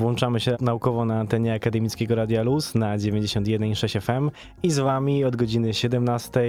Włączamy się naukowo na antenie akademickiego Radia Luz na 91,6 FM i z wami od godziny 17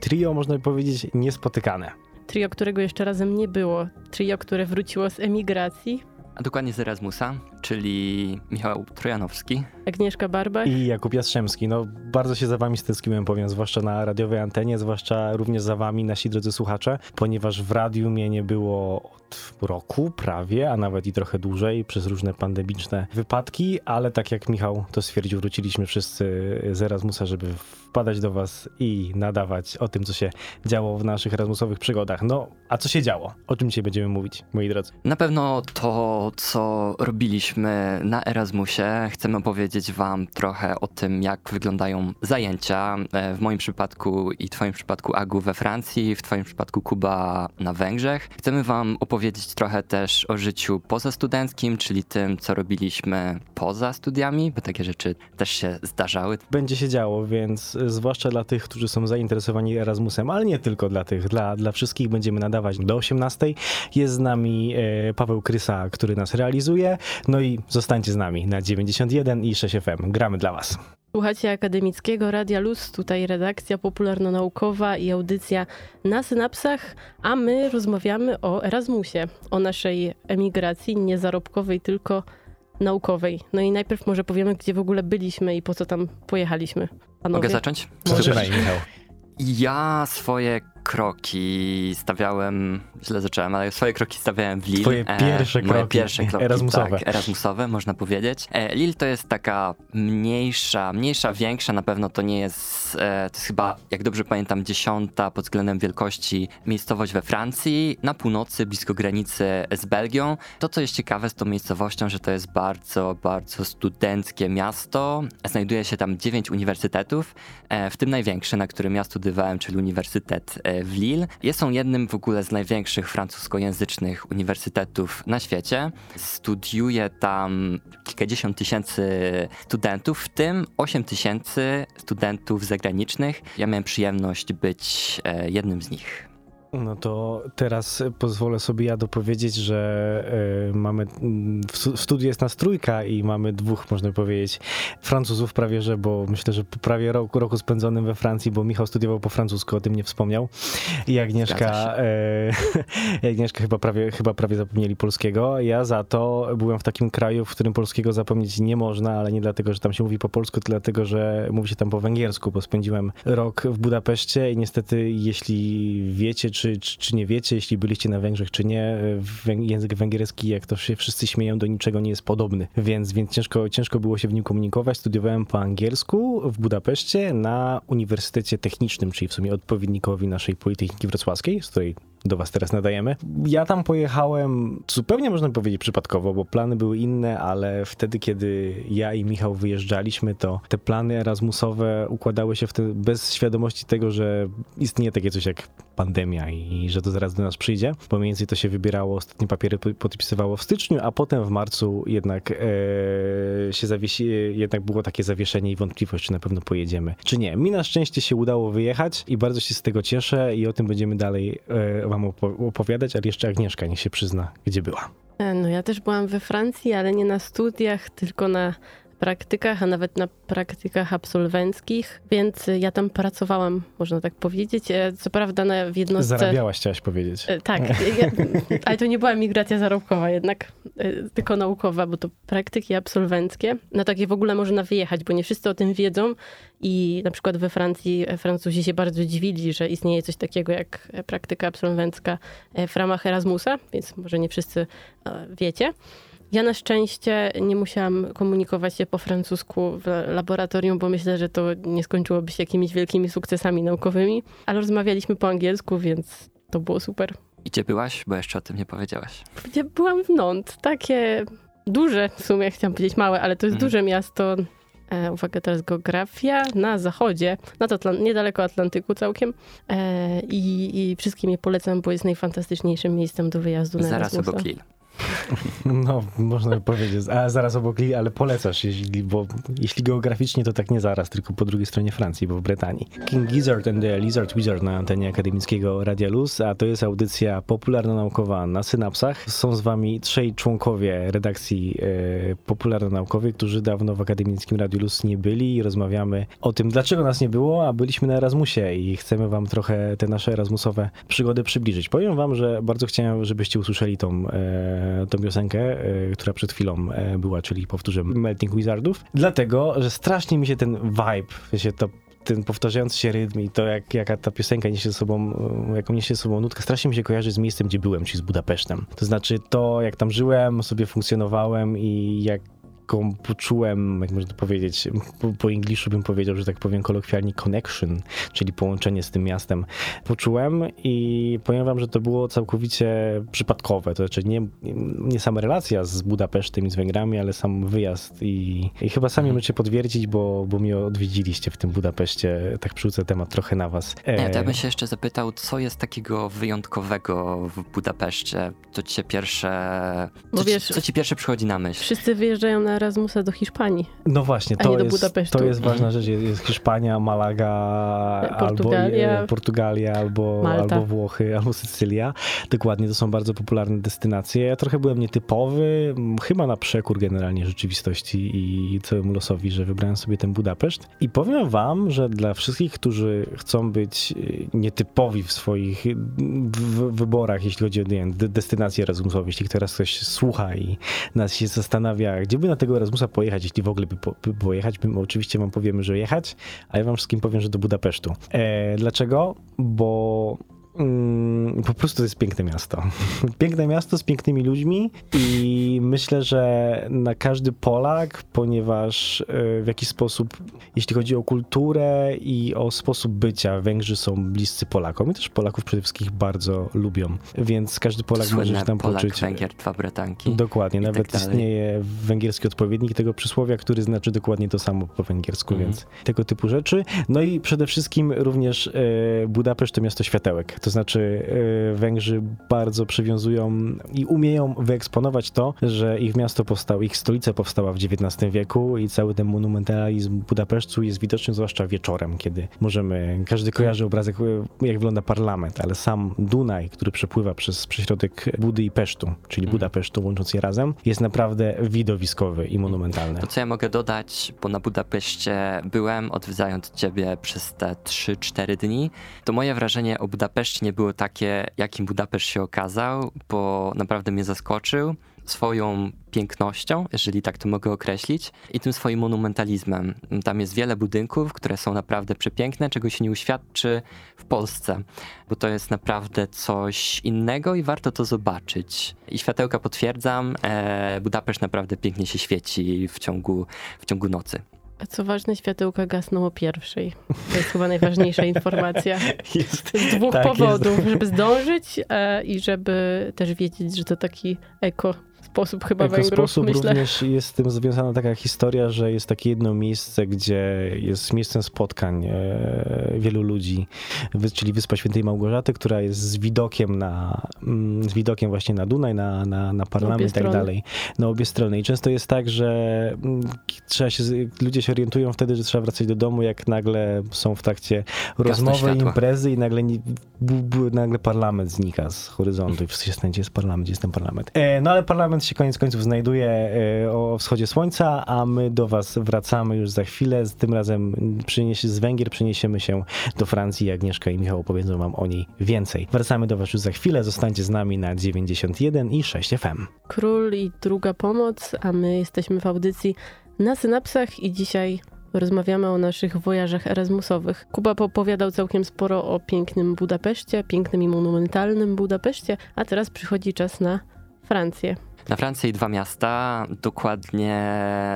trio, można powiedzieć, niespotykane. Trio, którego jeszcze razem nie było. Trio, które wróciło z emigracji. A dokładnie z Erasmusa, czyli Michał Trojanowski. Agnieszka Barba. I Jakub Jastrzębski. No, bardzo się za wami stęskniłem, powiem, zwłaszcza na radiowej antenie, zwłaszcza również za wami, nasi drodzy słuchacze, ponieważ w radiu mnie nie było od roku prawie, a nawet i trochę dłużej, przez różne pandemiczne wypadki, ale tak jak Michał to stwierdził, wróciliśmy wszyscy z Erasmusa, żeby wpadać do was i nadawać o tym, co się działo w naszych Erasmusowych przygodach. No, a co się działo? O czym dzisiaj będziemy mówić, moi drodzy? Na pewno to, co robiliśmy na Erasmusie. Chcemy opowiedzieć wam trochę o tym, jak wyglądają zajęcia. E, w moim przypadku i twoim przypadku Agu we Francji, w twoim przypadku Kuba na Węgrzech. Chcemy wam opowiedzieć trochę też o życiu pozastudenckim, czyli tym, co robiliśmy poza studiami, bo takie rzeczy też się zdarzały. Będzie się działo, więc zwłaszcza dla tych, którzy są zainteresowani Erasmusem, ale nie tylko dla tych, dla, dla wszystkich będziemy nadawać do 18. Jest z nami e, Paweł Krysa, który nas realizuje. No i zostańcie z nami na 91 i 6 FM. Gramy dla Was. Słuchacie Akademickiego Radia Luz, tutaj redakcja popularno-naukowa i audycja na synapsach, a my rozmawiamy o Erasmusie, o naszej emigracji niezarobkowej, tylko naukowej. No i najpierw może powiemy, gdzie w ogóle byliśmy i po co tam pojechaliśmy. Panowie? Mogę zacząć? Zaczynaj, Michał. Ja swoje kroki stawiałem, źle zacząłem, ale swoje kroki stawiałem w Lille. Twoje pierwsze e, moje kroki, pierwsze kroki, erasmusowe. Tak, erasmusowe, można powiedzieć. E, Lille to jest taka mniejsza, mniejsza, większa, na pewno to nie jest, e, to jest chyba, jak dobrze pamiętam, dziesiąta pod względem wielkości miejscowość we Francji, na północy, blisko granicy z Belgią. To, co jest ciekawe z tą miejscowością, że to jest bardzo, bardzo studenckie miasto. Znajduje się tam dziewięć uniwersytetów, e, w tym największy, na którym ja studiowałem, czyli Uniwersytet e, w Lille. Jest on jednym w ogóle z największych francuskojęzycznych uniwersytetów na świecie. Studiuje tam kilkadziesiąt tysięcy studentów, w tym 8 tysięcy studentów zagranicznych. Ja miałem przyjemność być e, jednym z nich. No to teraz pozwolę sobie ja dopowiedzieć, że y, mamy mm, w, stu- w studiu jest nas trójka i mamy dwóch, można powiedzieć, Francuzów prawie, że, bo myślę, że po prawie roku, roku spędzonym we Francji, bo Michał studiował po francusku, o tym nie wspomniał. I Agnieszka, y, Agnieszka chyba prawie, chyba prawie zapomnieli polskiego. Ja za to byłem w takim kraju, w którym polskiego zapomnieć nie można, ale nie dlatego, że tam się mówi po polsku, tylko dlatego, że mówi się tam po węgiersku, bo spędziłem rok w Budapeszcie i niestety, jeśli wiecie, czy, czy, czy nie wiecie, jeśli byliście na Węgrzech, czy nie, wę- język węgierski, jak to się wszyscy śmieją, do niczego nie jest podobny, więc, więc ciężko, ciężko było się w nim komunikować. Studiowałem po angielsku w Budapeszcie na Uniwersytecie Technicznym, czyli w sumie odpowiednikowi naszej Politechniki Wrocławskiej, z której do was teraz nadajemy. Ja tam pojechałem zupełnie można powiedzieć przypadkowo, bo plany były inne, ale wtedy, kiedy ja i Michał wyjeżdżaliśmy, to te plany Erasmusowe układały się wtedy bez świadomości tego, że istnieje takie coś jak pandemia i że to zaraz do nas przyjdzie. Bo mniej więcej to się wybierało, ostatnie papiery po- podpisywało w styczniu, a potem w marcu jednak e, się zawiesi, jednak było takie zawieszenie i wątpliwość, czy na pewno pojedziemy, czy nie. Mi na szczęście się udało wyjechać i bardzo się z tego cieszę i o tym będziemy dalej e, wam opo- opowiadać, ale jeszcze Agnieszka niech się przyzna, gdzie była. E, No ja też byłam we Francji, ale nie na studiach, tylko na praktykach, a nawet na praktykach absolwenckich, więc ja tam pracowałam, można tak powiedzieć. E, Co prawda na, w jednostce... Zarabiałaś, chciałaś powiedzieć. E, Tak, ja, ale to nie była migracja zarobkowa jednak, e, tylko naukowa, bo to praktyki absolwenckie. Na takie w ogóle można wyjechać, bo nie wszyscy o tym wiedzą i na przykład we Francji Francuzi się bardzo dziwili, że istnieje coś takiego jak praktyka absolwencka w ramach Erasmusa, więc może nie wszyscy wiecie. Ja na szczęście nie musiałam komunikować się po francusku w laboratorium, bo myślę, że to nie skończyłoby się jakimiś wielkimi sukcesami naukowymi, ale rozmawialiśmy po angielsku, więc to było super. I gdzie byłaś? Bo jeszcze o tym nie powiedziałaś. Ja byłam w Nantes, takie duże w sumie, chciałam powiedzieć małe, ale to jest Mhm. duże miasto e, uwaga teraz geografia, na zachodzie, nad Atlant niedaleko Atlantyku całkiem e, i, i wszystkim je polecam, bo jest najfantastyczniejszym miejscem do wyjazdu na Zaraz Erasmusa. obok Lille. No, można by powiedzieć, a zaraz obok Lille, ale polecasz, jeśli, bo jeśli geograficznie, to tak nie zaraz, tylko po drugiej stronie Francji, bo w Brytanii. King Gizzard and the Lizard Wizard na antenie akademickiego Radia Luz, a to jest audycja popularno-naukowa na synapsach. Są z wami trzej członkowie redakcji e, popularno-naukowej, którzy dawno w akademickim Radiu Luz nie byli i rozmawiamy o tym, dlaczego nas nie było, a byliśmy na Erasmusie i chcemy wam trochę te nasze erasmusowe przygody przybliżyć. Powiem wam, że bardzo chciałem, żebyście usłyszeli tą e, tą piosenkę, e, która przed chwilą e, była, czyli powtórzę Melting Wizardów, dlatego, że strasznie mi się ten vibe, w sensie to ten powtarzający się rytm i to, jak, jaka ta piosenka niesie ze sobą, e, jaką niesie ze sobą nutkę, strasznie mi się kojarzy z miejscem, gdzie byłem, czyli z Budapesztem. To znaczy to, jak tam żyłem, sobie funkcjonowałem i jak taką poczułem, jak można to powiedzieć, po, po ingliszu bym powiedział, że tak powiem kolokwialnie connection, czyli połączenie z tym miastem poczułem i powiem wam, że to było całkowicie przypadkowe, to znaczy nie, nie sama relacja z Budapesztem i z Węgrami, ale sam wyjazd i, i chyba sami Mhm. możecie potwierdzić, bo, bo mnie odwiedziliście w tym Budapeszcie, tak przerzucę temat trochę na was. Nie, to ja E, bym się jeszcze zapytał, co jest takiego wyjątkowego w Budapeszcie? Co ci się pierwsze. Co, wiesz- ci, co ci pierwsze przychodzi na myśl? Wszyscy wyjeżdżają na Erasmusa do Hiszpanii. No właśnie, to jest, to jest ważna rzecz. Jest, jest Hiszpania, Malaga, Portugalia. albo e, Portugalia, albo, Malta. albo Włochy, albo Sycylia. Dokładnie, to są bardzo popularne destynacje. Ja trochę byłem nietypowy, chyba na przekór generalnie rzeczywistości i całemu losowi, że wybrałem sobie ten Budapeszt. I powiem wam, że dla wszystkich, którzy chcą być e, nietypowi w swoich e, wyborach, jeśli chodzi o nie destynacje Erasmusowe, jeśli teraz ktoś słucha i nas się zastanawia, gdzie by na tego Erasmusa pojechać, jeśli w ogóle by, po, by pojechać, my oczywiście wam powiemy, że jechać, a ja wam wszystkim powiem, że do Budapesztu. E, dlaczego? Bo po prostu to jest piękne miasto. Piękne miasto z pięknymi ludźmi i myślę, że na każdy Polak, ponieważ e, w jakiś sposób, jeśli chodzi o kulturę i o sposób bycia, Węgrzy są bliscy Polakom i też Polaków przede wszystkim bardzo lubią, więc każdy Polak może Słynne się tam Polak, poczuć. Węgier, dwa bratanki. Dokładnie, tak nawet dalej. istnieje węgierski odpowiednik tego przysłowia, który znaczy dokładnie to samo po węgiersku, Mhm. więc tego typu rzeczy. No i przede wszystkim również e, Budapeszt to miasto światełek, to znaczy e, Węgrzy bardzo przywiązują i umieją wyeksponować to, że ich miasto powstało, ich stolica powstała w XIX wieku i cały ten monumentalizm Budapesztu jest widoczny zwłaszcza wieczorem, kiedy możemy, każdy kojarzy obrazek, e, jak wygląda parlament, ale sam Dunaj, który przepływa przez prześrodek Budy i Pesztu, czyli Mhm. Budapesztu, łącząc je razem, jest naprawdę widowiskowy i monumentalny. To co ja mogę dodać, bo na Budapeszcie byłem, odwiedzając ciebie przez te 3-4 dni, to moje wrażenie o Budapeszcie nie było takie, jakim Budapeszt się okazał, bo naprawdę mnie zaskoczył swoją pięknością, jeżeli tak to mogę określić, i tym swoim monumentalizmem. Tam jest wiele budynków, które są naprawdę przepiękne, czego się nie uświadczy w Polsce, bo to jest naprawdę coś innego i warto to zobaczyć. I światełka potwierdzam, e, Budapeszt naprawdę pięknie się świeci w ciągu, w ciągu nocy. A co ważne, światełka gasną o pierwszej. To jest chyba najważniejsza informacja. Jest, Z dwóch Tak, jest. powodów, żeby zdążyć e, i żeby też wiedzieć, że to taki eko sposób chyba Węgrów, sposób myślę. również jest z tym związana taka historia, że jest takie jedno miejsce, gdzie jest miejscem spotkań e, wielu ludzi, czyli Wyspa Świętej Małgorzaty, która jest z widokiem na, mm, z widokiem właśnie na Dunaj, na, na, na parlament i tak strony. dalej, na obie strony. I często jest tak, że mm, trzeba się, ludzie się orientują wtedy, że trzeba wracać do domu, jak nagle są w trakcie rozmowy, imprezy i nagle, nagle parlament znika z horyzontu i wszyscy się stanie, gdzie jest parlament, gdzie jest ten parlament. E, no ale parlament się koniec końców znajduje e, o wschodzie słońca, a my do was wracamy już za chwilę. Tym razem z Węgier przeniesiemy się do Francji. Agnieszka i Michał opowiedzą wam o niej więcej. Wracamy do was już za chwilę. Zostańcie z nami na 91 i 6 FM. Król i druga pomoc, a my jesteśmy w audycji na synapsach i dzisiaj rozmawiamy o naszych wojażach erasmusowych. Kuba opowiadał całkiem sporo o pięknym Budapeszcie, pięknym i monumentalnym Budapeszcie, a teraz przychodzi czas na Francję. Na Francji dwa miasta, dokładnie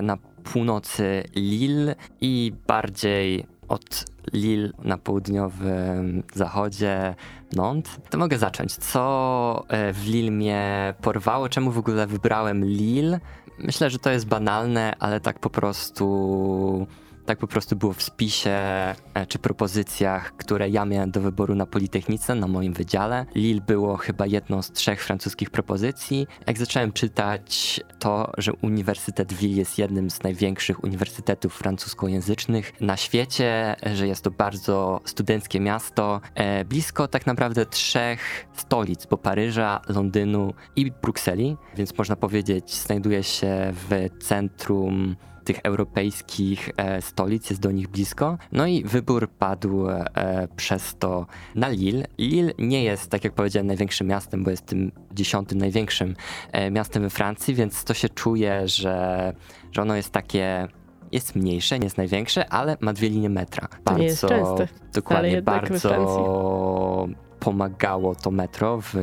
na północy Lille i bardziej od Lille na południowym zachodzie Nantes. To mogę zacząć. Co e, w Lille mnie porwało? Czemu w ogóle wybrałem Lille? myślę, że to jest banalne, ale tak po prostu tak po prostu było w spisie e, czy propozycjach, które ja miałem do wyboru na Politechnice, na moim wydziale. Lille było chyba jedną z trzech francuskich propozycji. Jak zacząłem czytać to, że Uniwersytet Lille jest jednym z największych uniwersytetów francuskojęzycznych na świecie, że jest to bardzo studenckie miasto, e, blisko tak naprawdę trzech stolic, bo Paryża, Londynu i Brukseli, więc można powiedzieć znajduje się w centrum tych europejskich e, stolic, jest do nich blisko. No i wybór padł e, przez to na Lille. Lille nie jest, tak jak powiedziałem, największym miastem, bo jest tym dziesiątym największym e, miastem we Francji, więc to się czuje, że, że ono jest takie jest mniejsze, nie jest największe, ale ma dwie linie metra. To nie jest częste. Dokładnie, bardzo pomagało to metro w,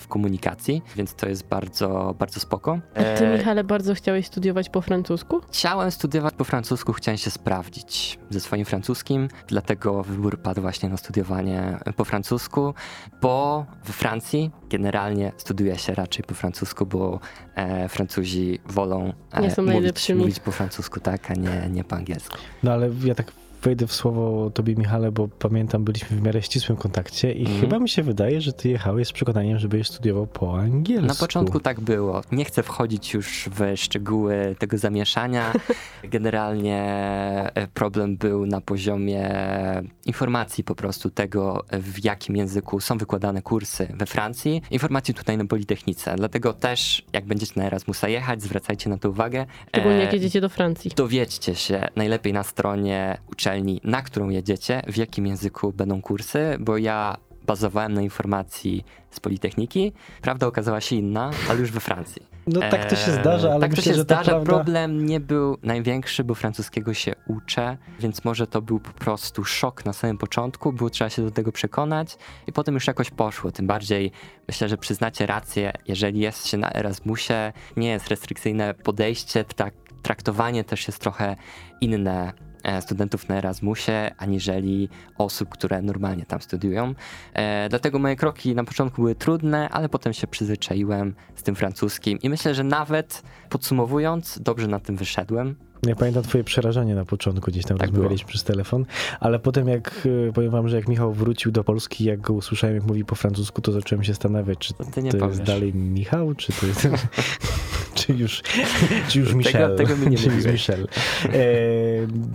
w komunikacji, więc to jest bardzo, bardzo spoko. A ty, E, Michale, bardzo chciałeś studiować po francusku? Chciałem studiować po francusku, chciałem się sprawdzić ze swoim francuskim, dlatego wybór padł właśnie na studiowanie po francusku, bo we Francji generalnie studiuje się raczej po francusku, bo e, Francuzi wolą e, Nie są mówić, najlepszymi. mówić po francusku, tak, a nie, nie po angielsku. No ale ja tak wejdę w słowo tobie, Michale, bo pamiętam, byliśmy w miarę ścisłym kontakcie i Mhm. chyba mi się wydaje, że ty jechałeś z przekonaniem, żebyś studiował po angielsku. Na początku tak było. Nie chcę wchodzić już w szczegóły tego zamieszania. Generalnie e, problem był na poziomie informacji po prostu tego, w jakim języku są wykładane kursy we Francji. Informacji tutaj na Politechnice. Dlatego też, jak będziecie na Erasmusa jechać, zwracajcie na to uwagę. Szczególnie E, jak jedziecie do Francji. Dowiedźcie się najlepiej na stronie uczelni, na którą jedziecie, w jakim języku będą kursy, bo ja bazowałem na informacji z Politechniki. Prawda okazała się inna, ale już we Francji. No tak to się Eee, zdarza, ale tak myślę, to się że zdarza. prawda... Problem nie był największy, bo francuskiego się uczę, więc może to był po prostu szok na samym początku, było trzeba się do tego przekonać i potem już jakoś poszło. Tym bardziej myślę, że przyznacie rację, jeżeli jest się na Erasmusie, nie jest restrykcyjne podejście, tak, traktowanie też jest trochę inne studentów na Erasmusie, aniżeli osób, które normalnie tam studiują. E, dlatego moje kroki na początku były trudne, ale potem się przyzwyczaiłem z tym francuskim i myślę, że nawet podsumowując, dobrze na tym wyszedłem. Ja pamiętam twoje przerażenie na początku, gdzieś tam Tak rozmawialiśmy przez telefon, ale potem jak, e, powiem wam, że jak Michał wrócił do Polski, jak go usłyszałem, jak mówi po francusku, to zacząłem się zastanawiać, czy To jest dalej Michał, czy to jest... czy już, czy już Tego- Michel. tego mi nie czy już. Michel. E,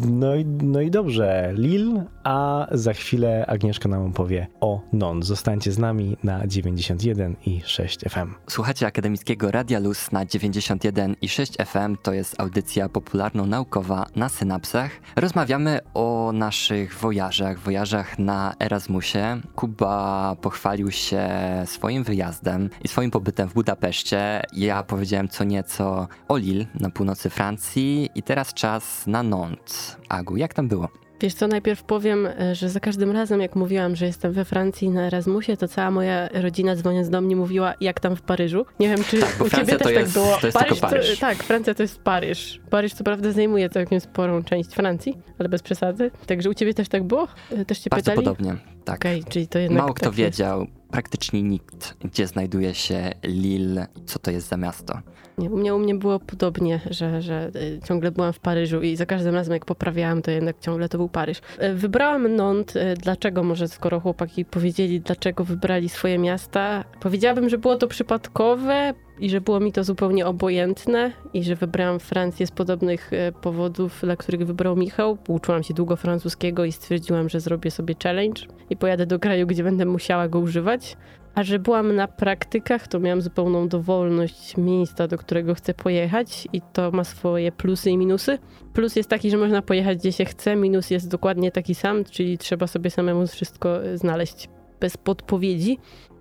no, i, no i dobrze, Lil, a za chwilę Agnieszka nam opowie o Non. Zostańcie z nami na 91 i 6 FM. Słuchacie Akademickiego Radia Luz na 91 i 6 FM. To jest audycja popularno-naukowa na synapsach. Rozmawiamy o naszych wojażach, wojażach na Erasmusie. Kuba pochwalił się swoim wyjazdem i swoim pobytem w Budapeszcie. Ja powiedziałem co nieco o Lille na północy Francji i teraz czas na Nantes. Agu, jak tam było? Wiesz co, najpierw powiem, e, że za każdym razem, jak mówiłam, że jestem we Francji na Erasmusie, to cała moja rodzina dzwoniąc do mnie mówiła, jak tam w Paryżu. Nie wiem, czy Tak, u Francja ciebie też jest- tak było. to jest tylko Paryż. To, tak, Francja to jest Paryż. Paryż co prawda zajmuje całkiem sporą część Francji, ale bez przesady. Także u ciebie też tak było? E, Też cię Bardzo pytali? podobnie, tak. Okej, czyli to jednak Mało kto tak jest. wiedział, praktycznie nikt, gdzie znajduje się Lille, co to jest za miasto. U, mnie, u mnie było podobnie, że, że y, ciągle byłam w Paryżu i za każdym razem jak poprawiałam, to jednak ciągle to był Paryż. Y, Wybrałam Nantes. y, Dlaczego może, skoro chłopaki powiedzieli, dlaczego wybrali swoje miasta? Powiedziałabym, że było to przypadkowe i że było mi to zupełnie obojętne i że wybrałam Francję z podobnych powodów, dla których wybrał Michał. Uczyłam się długo francuskiego i stwierdziłam, że zrobię sobie challenge i pojadę do kraju, gdzie będę musiała go używać. A że byłam na praktykach, to miałam zupełną dowolność miejsca, do którego chcę pojechać i to ma swoje plusy i minusy. Plus jest taki, że można pojechać gdzie się chce, minus jest dokładnie taki sam, czyli trzeba sobie samemu wszystko e, znaleźć bez podpowiedzi.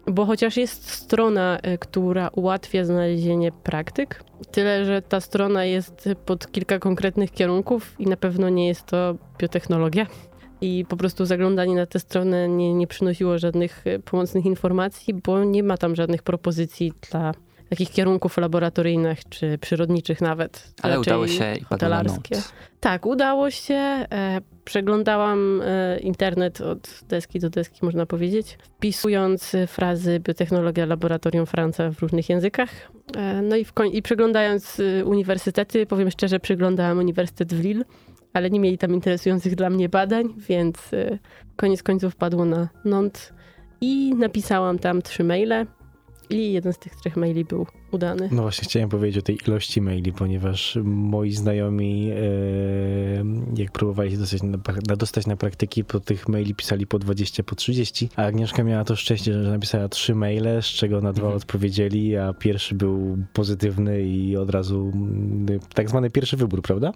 Bo chociaż jest strona, e, która ułatwia znalezienie praktyk, tyle że ta strona jest pod kilka konkretnych kierunków i na pewno nie jest to biotechnologia i po prostu zaglądanie na tę stronę nie, nie przynosiło żadnych e, pomocnych informacji, bo nie ma tam żadnych propozycji dla takich kierunków laboratoryjnych czy przyrodniczych nawet. Ale udało się i hotelarskie. Tak, udało się. E, przeglądałam e, internet od deski do deski, można powiedzieć, wpisując frazy biotechnologia laboratorium Franca w różnych językach. No i, i przeglądając uniwersytety, powiem szczerze, przeglądałam Uniwersytet w Lille, ale nie mieli tam interesujących dla mnie badań, więc e, koniec końców padło na Nantes i napisałam tam trzy maile i jeden z tych trzech maili był udany. No właśnie chciałem powiedzieć o tej ilości maili, ponieważ moi znajomi, e, jak próbowali się dostać na, dostać na praktyki, po tych maili pisali po 20, po 30, a Agnieszka miała to szczęście, że napisała trzy maile, z czego na dwa Mhm. odpowiedzieli, a pierwszy był pozytywny i od razu mm, tak zwany pierwszy wybór, prawda?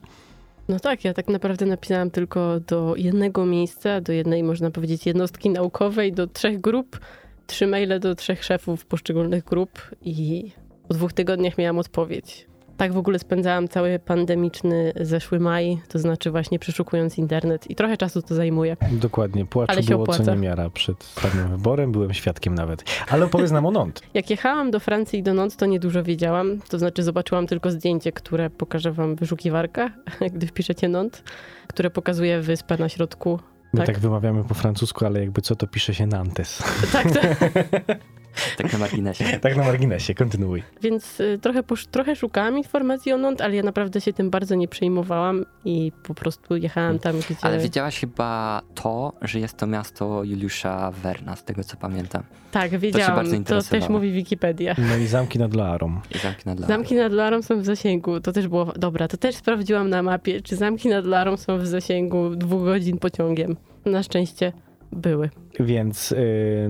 No tak, ja tak naprawdę napisałam tylko do jednego miejsca, do jednej, można powiedzieć, jednostki naukowej, do trzech grup, trzy maile do trzech szefów poszczególnych grup i po dwóch tygodniach miałam odpowiedź. Tak w ogóle spędzałam cały pandemiczny zeszły maj, to znaczy właśnie przeszukując internet i trochę czasu to zajmuje. Dokładnie, płaczu Ale się było co opłaca. niemiara przed samym wyborem, byłem świadkiem nawet. Ale opowiedz nam o Nont. Jak jechałam do Francji i do Nantes, to niedużo wiedziałam, to znaczy zobaczyłam tylko zdjęcie, które pokażę wam w wyszukiwarkach, gdy wpiszecie Nantes, które pokazuje wyspę na środku My Tak. tak wymawiamy po francusku, ale jakby co to pisze się Nantes. Tak, tak. Tak na marginesie. tak na marginesie, kontynuuj. Więc y, trochę, posz- trochę szukałam informacji o Nantes, ale ja naprawdę się tym bardzo nie przejmowałam i po prostu jechałam tam, gdzie... Ale wiedziałaś chyba to, że jest to miasto Juliusza Werna, z tego co pamiętam. tak, wiedziałam. bardzo To, interesowało. też mówi Wikipedia. No i zamki nad Loarą. I zamki nad Loarą. Zamki nad Loarą są w zasięgu. To też było... Dobra, to też sprawdziłam na mapie, czy zamki nad Loarą są w zasięgu dwóch godzin pociągiem. Na szczęście były. Więc y,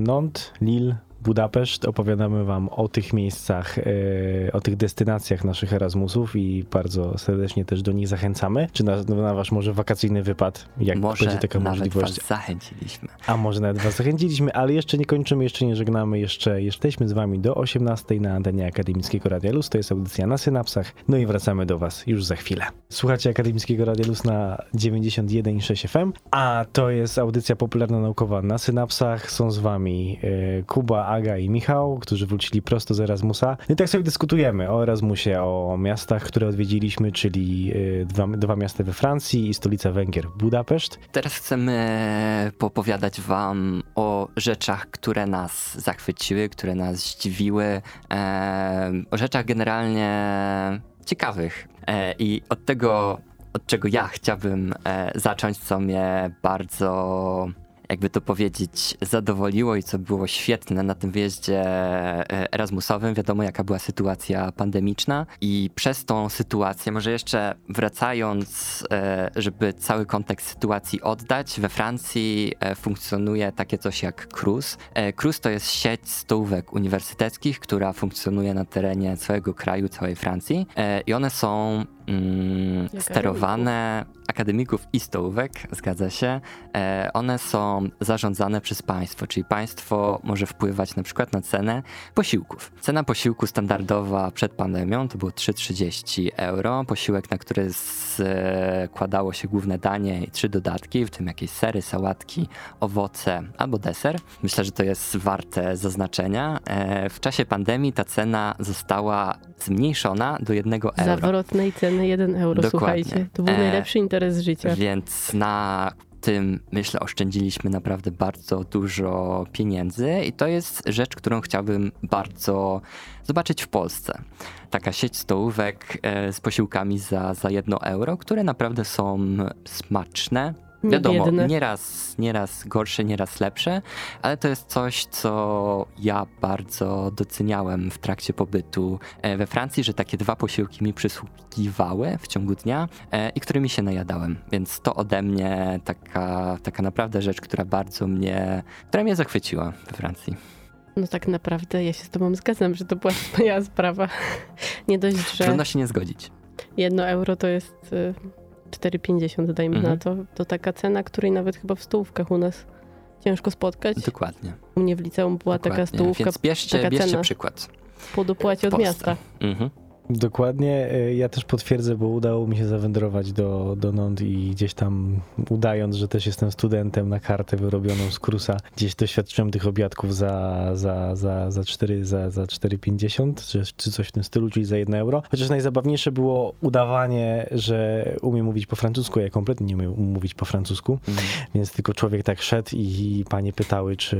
Nantes, Lille, Budapeszt opowiadamy wam o tych miejscach, y, o tych destynacjach naszych Erasmusów i bardzo serdecznie też do nich zachęcamy. Czy na, na wasz może wakacyjny wypad, jak Może będzie taka nawet możliwość. was zachęciliśmy. A może nawet was zachęciliśmy, ale jeszcze nie kończymy, jeszcze nie żegnamy, jeszcze jesteśmy z wami do 18 na antenie Akademickiego Radia Luz. To jest audycja na synapsach. No i wracamy do was już za chwilę. Słuchacie Akademickiego Radia Luz na 91,6 FM, a to jest audycja popularno-naukowa na synapsach. Są z wami e, Kuba, Aga i Michał, którzy wrócili prosto z Erasmusa. No i tak sobie dyskutujemy o Erasmusie, o miastach, które odwiedziliśmy, czyli e, dwa, dwa miasta we Francji i stolica Węgier, Budapeszt. Teraz chcemy popowiadać wam o rzeczach, które nas zachwyciły, które nas zdziwiły, e, o rzeczach generalnie ciekawych. E, I od tego, od czego ja chciałbym e, zacząć, co mnie bardzo jakby to powiedzieć, zadowoliło i co było świetne na tym wyjeździe e, Erasmusowym. Wiadomo, jaka była sytuacja pandemiczna i przez tą sytuację, może jeszcze wracając, e, żeby cały kontekst sytuacji oddać, we Francji e, funkcjonuje takie coś jak KRUS. KRUS to jest sieć stołówek uniwersyteckich, która funkcjonuje na terenie całego kraju, całej Francji i one są mm, sterowane akademików i stołówek, zgadza się. E, one są zarządzane przez państwo, czyli państwo może wpływać na przykład na cenę posiłków. Cena posiłku standardowa przed pandemią to było 3,30 euro. Posiłek, na który składało się główne danie i trzy dodatki, w tym jakieś sery, sałatki, owoce albo deser. Myślę, że to jest warte zaznaczenia. E, w czasie pandemii ta cena została zmniejszona do 1 euro. Zawrotnej ceny 1 euro, Dokładnie. słuchajcie. To był E, najlepszy interes życia. Więc na tym, myślę, oszczędziliśmy naprawdę bardzo dużo pieniędzy i to jest rzecz, którą chciałbym bardzo zobaczyć w Polsce. Taka sieć stołówek e, z posiłkami za, za jedno euro, które naprawdę są smaczne. Wiadomo, Niebiedne. nieraz, nieraz gorsze, nieraz lepsze, ale to jest coś, co ja bardzo doceniałem w trakcie pobytu e, we Francji, że takie dwa posiłki mi przysługiwały w ciągu dnia e, i którymi się najadałem. Więc to ode mnie taka, taka naprawdę rzecz, która bardzo mnie, która mnie zachwyciła we Francji. No tak naprawdę ja się z tobą zgadzam, że to była wspaniała sprawa. Nie dość, że Trudno się nie zgodzić. jedno euro to jest y, 4,50 dajmy Mhm. na to. To taka cena, której nawet chyba w stołówkach u nas ciężko spotkać. Dokładnie. U mnie w liceum była taka dokładnie. stołówka Więc bierzcie, taka bierzcie cena. przykład. po dopłacie od miasta. Mhm. Dokładnie. E, Ja też potwierdzę, bo udało mi się zawędrować do, do Nond i gdzieś tam udając, że też jestem studentem na kartę wyrobioną z Krusa, gdzieś doświadczyłem tych obiadków za, za, za, za 4, za, za 4,50 czy, czy coś w tym stylu, czyli za 1 euro. Chociaż najzabawniejsze było udawanie, że umiem mówić po francusku. Ja kompletnie nie umiem mówić po francusku, Mhm. więc tylko człowiek tak szedł i panie pytały, czy,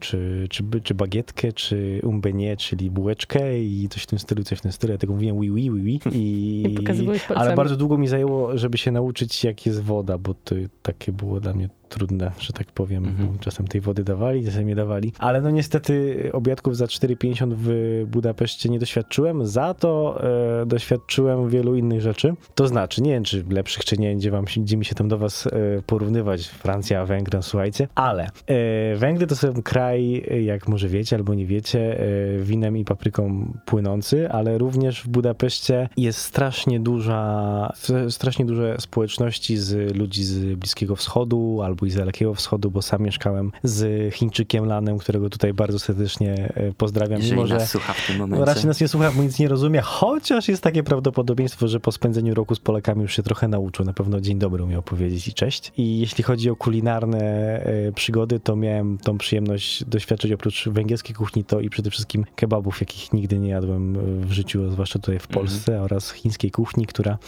czy, czy, czy bagietkę, czy umbenie, czyli bułeczkę i coś w tym stylu, coś w tym stylu. Ja tego mówiłem oui, oui, oui, oui. I, I pokazywałeś palcami. ale bardzo długo mi zajęło, żeby się nauczyć, jak jest woda, bo to takie było dla mnie trudne, że tak powiem. Mhm. Czasem tej wody dawali, czasem nie dawali. Ale no niestety obiadków za 4,50 w Budapeszcie nie doświadczyłem, za to e, doświadczyłem wielu innych rzeczy. To znaczy, nie wiem, czy lepszych, czy nie, gdzie, wam, gdzie mi się tam do was e, porównywać, Francja, Węgry, no, słuchajcie. Ale e, Węgry to są kraj, e, jak może wiecie albo nie wiecie, e, winem i papryką płynący, ale również w Budapeszcie jest strasznie duża, strasznie duże społeczności z ludzi z Bliskiego Wschodu albo i z Dalekiego Wschodu, bo sam mieszkałem z Chińczykiem Lanem, którego tutaj bardzo serdecznie e, pozdrawiam, Jeżeli mimo że nas słucha w tym momencie. raczej nas nie słucha, bo nic nie rozumie, chociaż jest takie prawdopodobieństwo, że po spędzeniu roku z Polakami już się trochę nauczył. Na pewno dzień dobry umiał powiedzieć i cześć. I jeśli chodzi o kulinarne e, przygody, to miałem tą przyjemność doświadczyć oprócz węgierskiej kuchni to i przede wszystkim kebabów, jakich nigdy nie jadłem e, w życiu, zwłaszcza tutaj w Mhm. Polsce, oraz chińskiej kuchni, która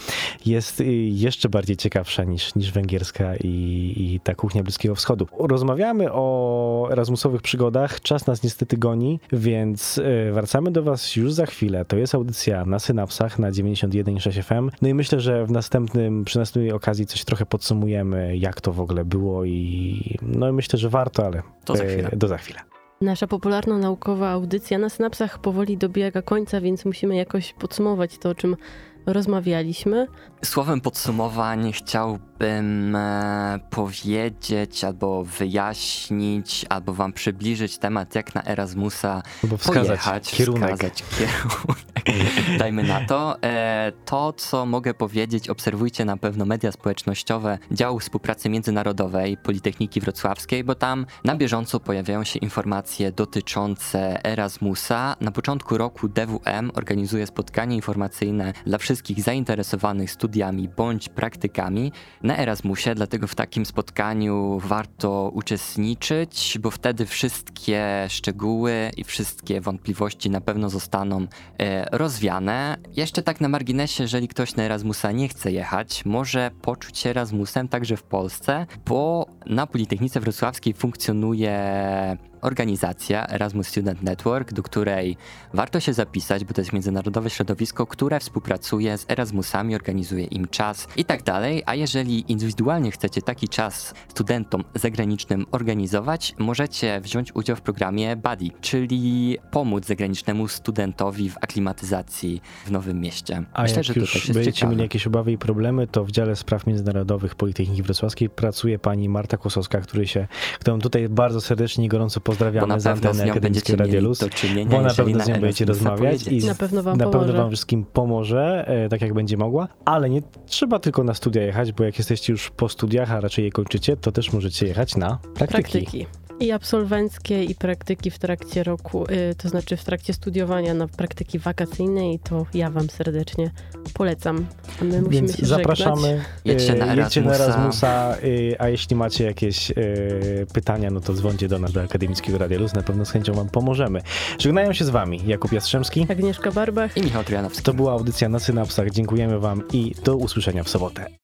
jest jeszcze bardziej ciekawsza niż, niż węgierska i, i ta kuchnia Bliskiego Wschodu. Rozmawiamy o Erasmusowych przygodach, czas nas niestety goni, więc y, wracamy do Was już za chwilę. To jest audycja na Synapsach na 91,6 FM. No i myślę, że w następnym, przy następnej okazji coś trochę podsumujemy, jak to w ogóle było i no i myślę, że warto, ale To za e, chwilę. do za chwilę. Nasza popularno-naukowa audycja na synapsach powoli dobiega końca, więc musimy jakoś podsumować to, o czym rozmawialiśmy. Słowem podsumowań chciałbym e, powiedzieć albo wyjaśnić, albo wam przybliżyć temat, jak na Erasmusa Albo wskazać pojechać, kierunek. wskazać kierunek. Dajmy na to. E, to, co mogę powiedzieć, obserwujcie na pewno media społecznościowe działu współpracy międzynarodowej Politechniki Wrocławskiej, bo tam na bieżąco pojawiają się informacje dotyczące Erasmusa. Na początku roku DWM organizuje spotkanie informacyjne dla wszystkich zainteresowanych studiami bądź praktykami na Erasmusie, dlatego w takim spotkaniu warto uczestniczyć, bo wtedy wszystkie szczegóły i wszystkie wątpliwości na pewno zostaną e, rozwiane. Jeszcze tak na marginesie, jeżeli ktoś na Erasmusa nie chce jechać, może poczuć się Erasmusem także w Polsce, bo na Politechnice Wrocławskiej funkcjonuje organizacja Erasmus Student Network, do której warto się zapisać, bo to jest międzynarodowe środowisko, które współpracuje z Erasmusami, organizuje im czas i tak dalej. A jeżeli indywidualnie chcecie taki czas studentom zagranicznym organizować, możecie wziąć udział w programie Buddy, czyli pomóc zagranicznemu studentowi w aklimatyzacji w nowym mieście. A Myślę, jak że już będziecie mieli jakieś obawy i problemy, to w dziale spraw międzynarodowych Politechniki Wrocławskiej pracuje pani Marta Kłosowska, który się, którą tutaj bardzo serdecznie i gorąco Bo pozdrawiamy na z pewno z anteny mieli Radia Luz. do czynienia, Bo na pewno z nią będziecie rozmawiać i. Na pewno wam na pomoże. pewno wam wszystkim pomoże, e, tak jak będzie mogła, ale nie trzeba tylko na studia jechać, bo jak jesteście już po studiach, a raczej je kończycie, to też możecie jechać na praktyki. Praktyki. I absolwenckie, i praktyki w trakcie roku, y, to znaczy w trakcie studiowania na praktyki wakacyjne i to ja wam serdecznie polecam. A my musimy Więc się zapraszamy. żegnać. Jedźcie na e, jedźcie na Erasmusa. Erasmusa, e, a jeśli macie jakieś pytania, no to dzwońcie do nas do Akademickiego Radia Luz, na pewno z chęcią wam pomożemy. Żegnają się z wami Jakub Jastrzębski. Agnieszka Barbach. I Michał Trojanowski. To była audycja na Synapsach. Dziękujemy wam i do usłyszenia w sobotę.